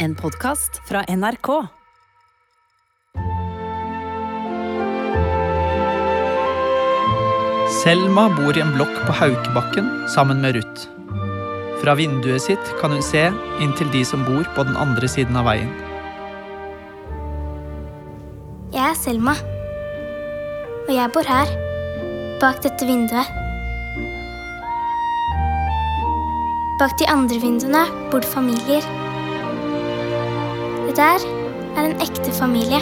En podkast fra NRK. Selma bor i en blokk på Haukebakken sammen med Ruth. Fra vinduet sitt kan hun se inn til de som bor på den andre siden av veien. Jeg er Selma. Og jeg bor her, bak dette vinduet. Bak de andre vinduene bor det familier. Der er en ekte familie.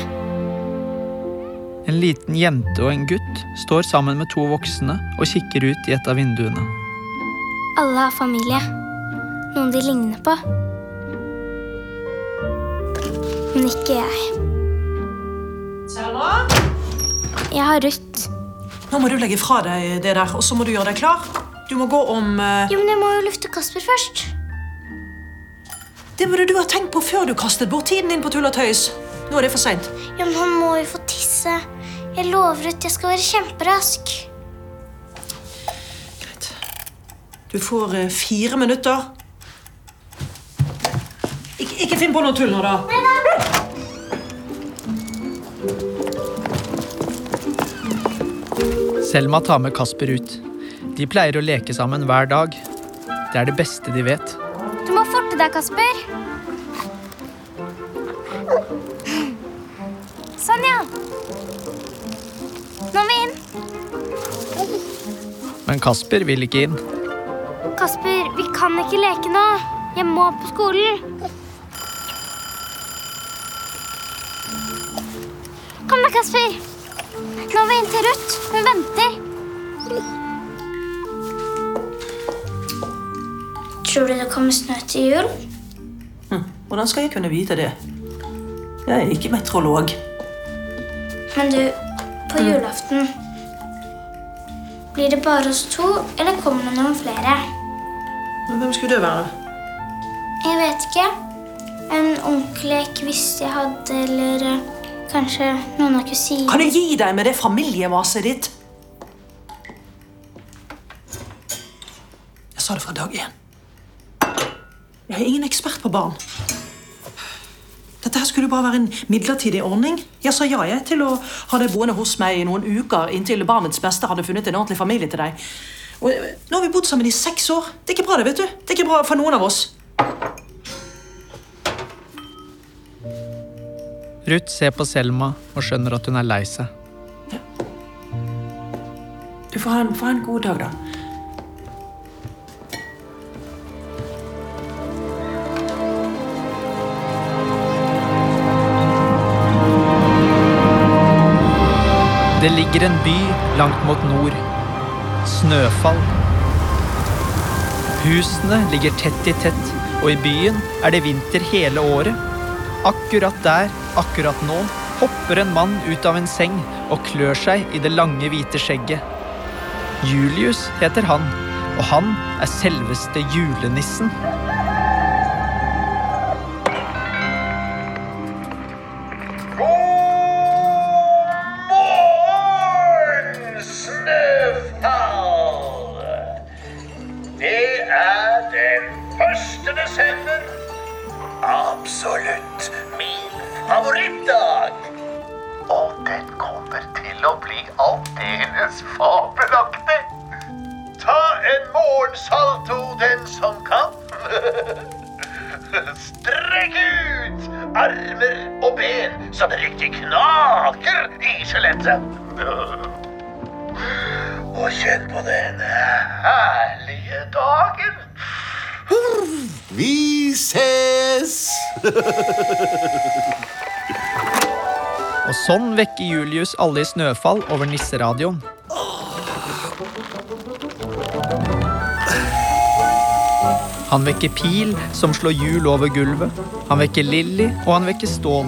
En liten jente og en gutt står sammen med to voksne og kikker ut i et av vinduene. Alle har familie. Noen de ligner på. Men ikke jeg. Sarah? Jeg har Ruth. Nå må du legge fra deg det der, og så må du gjøre deg klar. Du må gå om uh... Jo, men jeg må jo lufte Kasper først. Det burde du ha tenkt på før du kastet bort tiden din på tull og tøys. Nå er det for seint. Ja, men han må jo få tisse. Jeg lover at jeg skal være kjemperask. Greit. Du får eh, fire minutter. Ik ikke finn på noe tull nå, da. Selma tar med Kasper ut. De pleier å leke sammen hver dag. Det er det beste de vet. Må deg, Kasper. Sånn, ja. Nå er vi inn. Men Kasper vil ikke inn. Kasper, vi kan ikke leke nå. Jeg må på skolen. Kom da, Kasper. Nå er vi inn til Ruth. Hun venter. Tror du det kommer snø til jul? Hm, Hvordan skal jeg kunne vite det? Jeg er ikke meteorolog. Men du, på julaften Blir det bare oss to, eller kommer det noen flere? Men Hvem skulle det være? Jeg vet ikke. En onkel jeg ikke visste jeg hadde, eller eh, kanskje noen av kusinene. Kan du gi deg med det familiemaset ditt? Jeg sa det fra dag én. Jeg er ingen ekspert på barn. Dette her skulle bare være en midlertidig ordning. Jeg sa ja jeg, til å ha deg boende hos meg i noen uker inntil barnets beste hadde funnet en ordentlig familie til deg. Og eh, Nå har vi bodd sammen i seks år. Det er ikke bra, det, vet du. Det er ikke bra for noen av oss. Ruth ser på Selma og skjønner at hun er lei seg. Du får ha en, får ha en god dag, da. Det ligger en by langt mot nord. Snøfall. Husene ligger tett i tett, og i byen er det vinter hele året. Akkurat der, akkurat nå, hopper en mann ut av en seng og klør seg i det lange, hvite skjegget. Julius heter han, og han er selveste julenissen. Desember. Absolutt min favorittdag. Og den kommer til å bli aldeles fabelaktig. Ta en morgensalto, den som kan. Strekk ut armer og ben så det riktig knaker i skjelettet. Og kjenn på den herlige dagen. Vi ses! Og sånn vekker Julius alle i Snøfall over nisseradioen. Han vekker Pil, som slår hjul over gulvet. Han vekker Lilly, og han vekker Stål.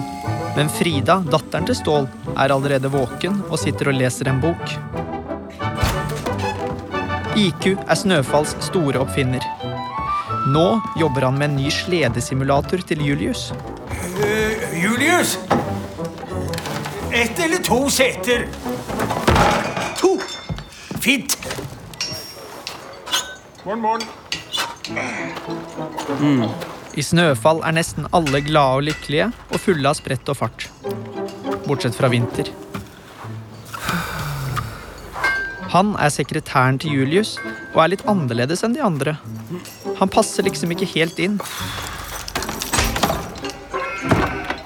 Men Frida, datteren til Stål, er allerede våken og sitter og leser en bok. IQ er Snøfalls store oppfinner. Nå jobber han med en ny sledesimulator til Julius. Uh, Julius! Ett eller to seter? To! Fint. Morgen, morgen. I Snøfall er nesten alle glade og lykkelige og fulle av sprett og fart. Bortsett fra Vinter. Han er sekretæren til Julius og er litt annerledes enn de andre. Han passer liksom ikke helt inn.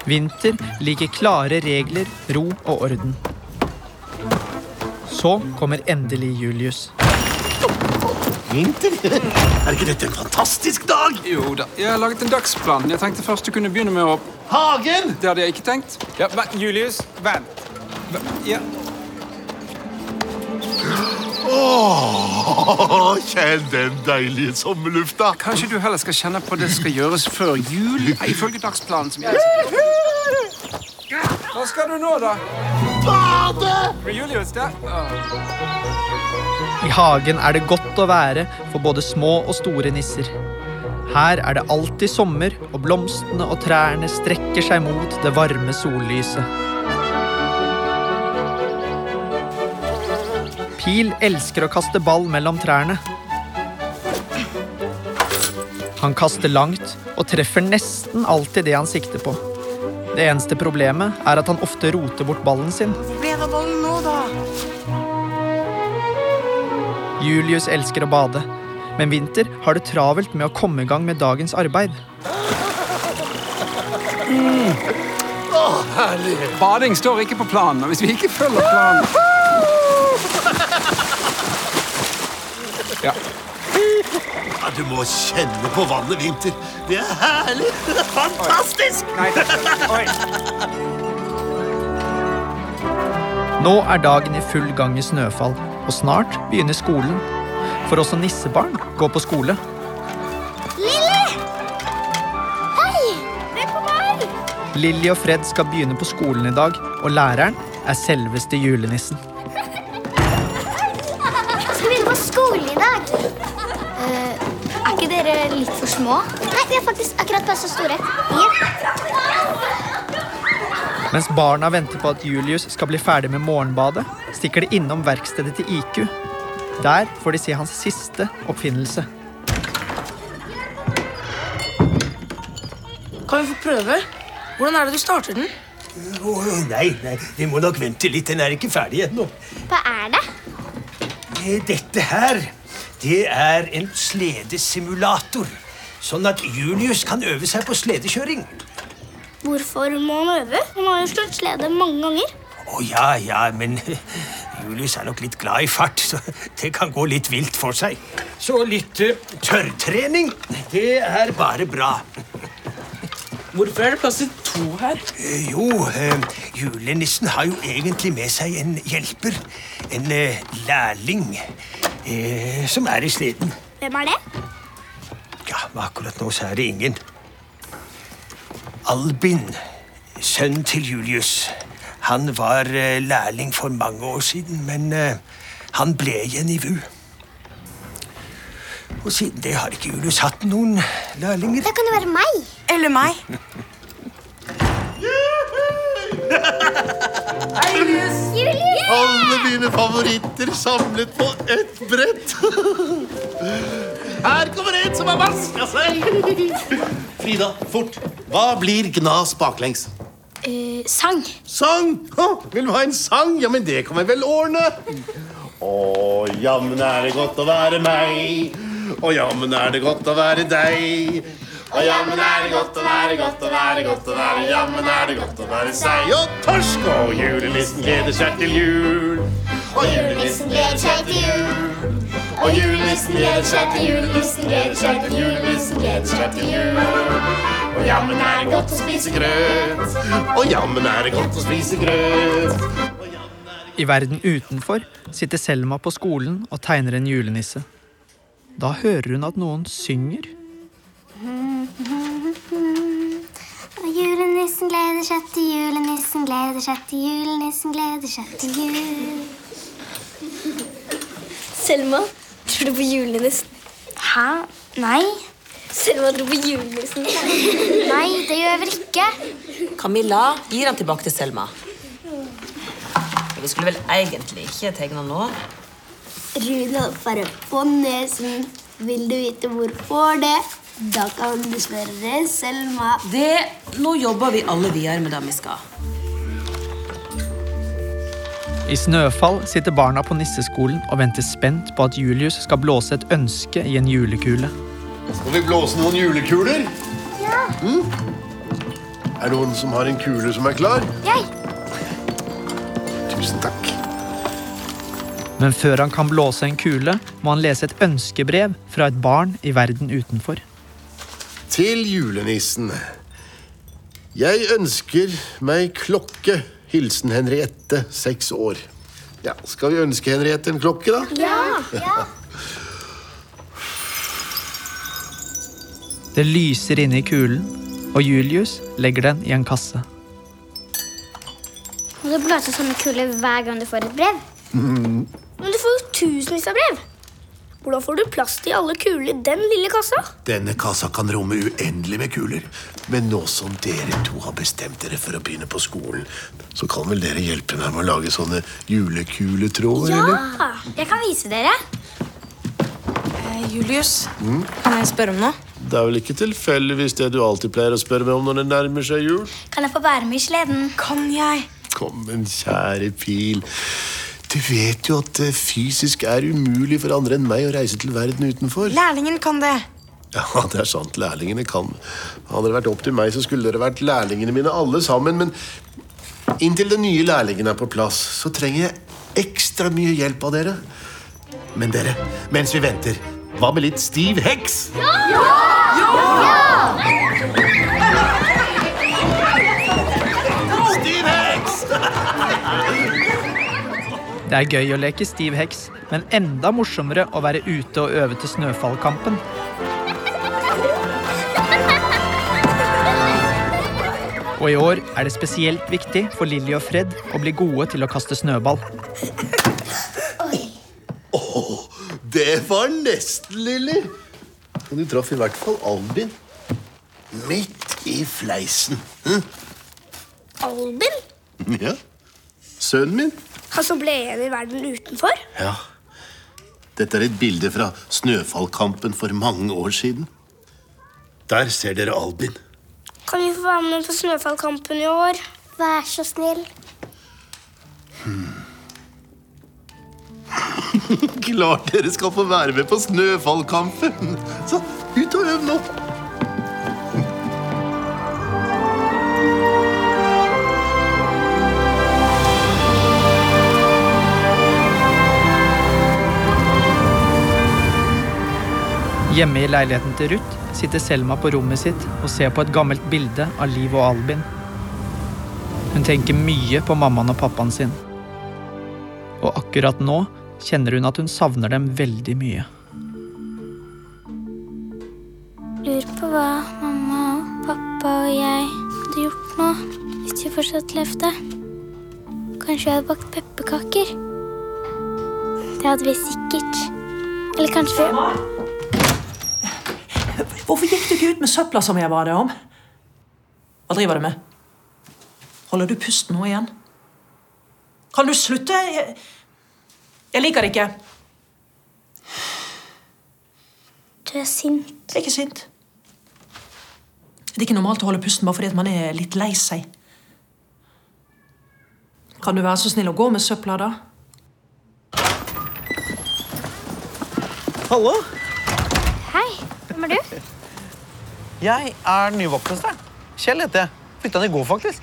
Vinter liker klare regler, ro og orden. Så kommer endelig Julius. Vinter? Er ikke dette en fantastisk dag? Jo da, jeg har laget en dagsplan. Jeg tenkte først du kunne begynne med å Hagen! Det hadde jeg ikke tenkt. Ja, men Julius, vent. Ja, Åh, kjenn den deilige sommerlufta. Kanskje du heller skal kjenne på det skal gjøres før jul, ifølge dagsplanen som jeg Hva skal du nå, da? Bade! Julius, der? I hagen er det godt å være for både små og store nisser. Her er det alltid sommer, og blomstene og trærne strekker seg mot det varme sollyset. Pil elsker å kaste ball mellom trærne. Han kaster langt og treffer nesten alltid det han sikter på. Det eneste problemet er at han ofte roter bort ballen sin. Julius elsker å bade, men Vinter har det travelt med å komme i gang med dagens arbeid. Bading står ikke på planen, og hvis vi ikke følger planen Ja. Ja, du må kjenne på vannet, Vinter. Det er herlig. Fantastisk! Oi. Nei, oi. Nå er dagen i full gang i Snøfall, og snart begynner skolen. For også nissebarn går på skole. Lilly! Hei! Se på meg! Lilly og Fred skal begynne på skolen i dag, og læreren er selveste julenissen. Eh, er ikke dere litt for små? Nei, vi er faktisk akkurat passe store. Ja. Mens barna venter på at Julius skal bli ferdig med morgenbadet, stikker de innom verkstedet til IQ. Der får de se hans siste oppfinnelse. Kan vi få prøve? Hvordan er det du starter den? Oh, nei, nei, vi må nok vente litt. Den er ikke ferdig ennå. Hva er det? Eh, Dette her, det er en sledesimulator. Sånn at Julius kan øve seg på sledekjøring. Hvorfor må han øve? Han har jo slått slede mange ganger. Å ja, ja, men Julius er nok litt glad i fart, så det kan gå litt vilt for seg. Så litt uh, tørrtrening, det er bare bra. Hvorfor er det plass til to her? Uh, Jo, uh, julenissen har jo egentlig med seg en hjelper. En lærling eh, som er i sniden. Hvem er det? Ja, akkurat nå så er det ingen. Albin, sønn til Julius. Han var eh, lærling for mange år siden, men eh, han ble igjen i VU. Og siden det har ikke Julius hatt noen lærlinger. Det kan jo være meg. Eller meg? Julius! Alle mine favoritter samlet på ett brett. Her kommer en som har vaska seg. Frida, fort. Hva blir gnas baklengs? Eh, sang. Sang! Å, vil du ha en sang? Ja, men det kan vi vel ordne. Å, jammen er det godt å være meg. Å, jammen er det godt å være deg. Å, jammen er det godt å være, godt å være, godt å være. Jammen er det godt å være seig og torsk. Og julenissen gleder seg til jul. Og julenissen gleder seg til jul. Og julenissen gleder seg til julenissen gleder seg til julenissen gleder seg til jul. Og jammen er det godt å spise grøt. Og jammen er det godt å spise grøt. I verden utenfor sitter Selma på skolen og tegner en julenisse. Da hører hun at noen synger. Og julenissen gleder seg til julenissen gleder seg til julenissen gleder seg til jul. Selma, tror du på julenissen? Hæ? Nei. Selma tror på julenissen. Nei, det gjør jeg vel ikke. Camilla, gir den tilbake til Selma. Vi skulle vel egentlig ikke tegne nå. Rudolf er på nesen. Vil du vite hvorfor det? Da kan du spørre Selma. Det Nå jobber vi alle videre med det vi skal. I Snøfall sitter barna på nisseskolen og venter spent på at Julius skal blåse et ønske i en julekule. Skal vi blåse noen julekuler? Ja. Mm? Er det noen som har en kule som er klar? Jeg. Tusen takk. Men før han kan blåse en kule, må han lese et ønskebrev fra et barn i verden utenfor. Til julenissen. Jeg ønsker meg klokke. Hilsen Henriette, seks år. Ja, Skal vi ønske Henriette en klokke, da? Ja. ja. Det lyser inne i kulen, og Julius legger den i en kasse. Må du blåse sånne kuler hver gang du får et brev? Men du får jo tusenvis av brev. Hvordan får du plass til alle kuler i den lille kassa? Denne kassa kan romme uendelig med kuler. Men nå som dere to har bestemt dere for å begynne på skolen, så kan vel dere hjelpe meg med å lage sånne julekuletråder, eller? Ja, jeg kan vise dere. Eh, Julius, Mm? kan jeg spørre om noe? Det er vel ikke tilfeldigvis det du alltid pleier å spørre meg om når det nærmer seg jul? Kan jeg få være med i sleden? Kan jeg? Kom, men kjære pil. Du vet jo at det fysisk er umulig for andre enn meg å reise til verden utenfor. Lærlingen kan det. Ja, det er sant. Lærlingene kan. Hadde det vært opp til meg, så skulle dere vært lærlingene mine alle sammen. Men inntil den nye lærlingen er på plass, så trenger jeg ekstra mye hjelp av dere. Men dere, mens vi venter, hva med litt stiv heks? Stiv Det er gøy å leke stiv heks, men enda morsommere å være ute og øve til Snøfallkampen. Og i år er det spesielt viktig for Lilly og Fred å bli gode til å kaste snøball. Det var nesten, Lilly. Og du traff i hvert fall Albin. Midt i fleisen. Hm? Albin? Ja. Sønnen min. Han som ble igjen i verden utenfor? Ja. Dette er et bilde fra Snøfallkampen for mange år siden. Der ser dere Albin. Kan vi få være med på Snøfallkampen i år? Vær så snill. Klart dere skal få være med på Snøfallkampen. Så ut og øv nå. Hjemme i leiligheten til Ruth sitter Selma på rommet sitt og ser på et gammelt bilde av Liv og Albin. Hun tenker mye på mammaen og pappaen sin. Og akkurat nå kjenner hun at hun savner dem veldig mye. Lurer på hva mamma og pappa og jeg hadde gjort nå hvis vi fortsatt levde. Kanskje vi hadde bakt pepperkaker. Det hadde vi sikkert. Eller kanskje vi Hvorfor gikk du ikke ut med søpla som jeg ba deg om? Hva driver du med? Holder du pusten nå igjen? Kan du slutte? Jeg, jeg liker det ikke. Du er sint. Jeg er ikke sint. Det er ikke normalt å holde pusten bare fordi at man er litt lei seg. Kan du være så snill å gå med søpla, da? Hallo, Hei, hvem er du? jeg er nyvoktmesteren. Kjell heter jeg. Flytta inn i går, faktisk.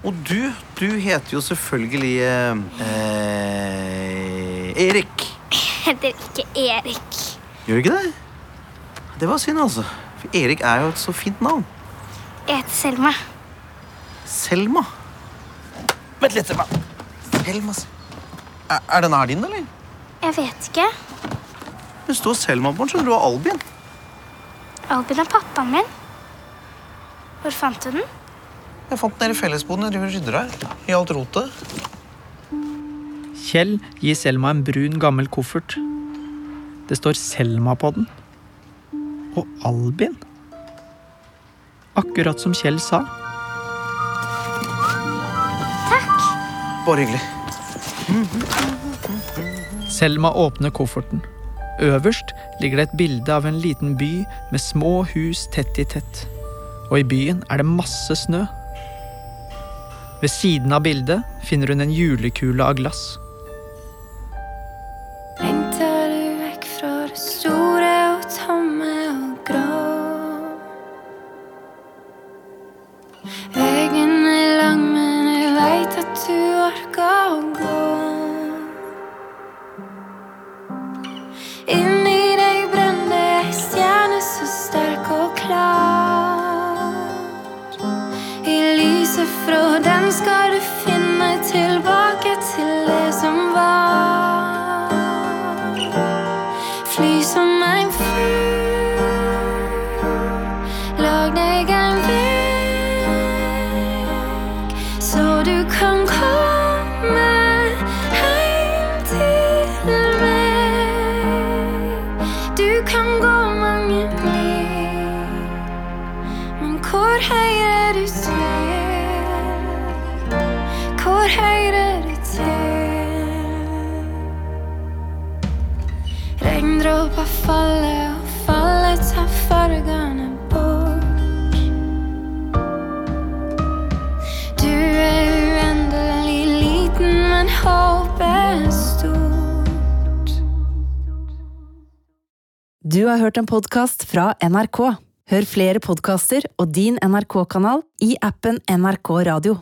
Og du, du heter jo selvfølgelig eh, eh, Erik. Jeg heter ikke Erik. Gjør du ikke det? Det var synd, altså. For Erik er jo et så fint navn. Jeg heter Selma. Selma. Vent litt, Selma. Selma Er, er den her din, eller? Jeg vet ikke. Det står Selma på den, skjønner du, og Albin. Albin er pappaen min. Hvor fant du den? Jeg fant den nede i fellesboden. Jeg driver og rydder her. I alt rotet. Kjell gir Selma en brun, gammel koffert. Det står Selma på den. Og Albin. Akkurat som Kjell sa. Takk. Bare hyggelig. Selma åpner kofferten. Øverst ligger det et bilde av en liten by med små hus tett i tett. Og i byen er det masse snø. Ved siden av bildet finner hun en julekule av glass. Fra den skal du finne Regndråper faller og faller, tar fargene bort. Du er uendelig liten, men håpet er stort. Du har hørt en podkast fra NRK. Hør flere podkaster og din NRK-kanal i appen NRK Radio.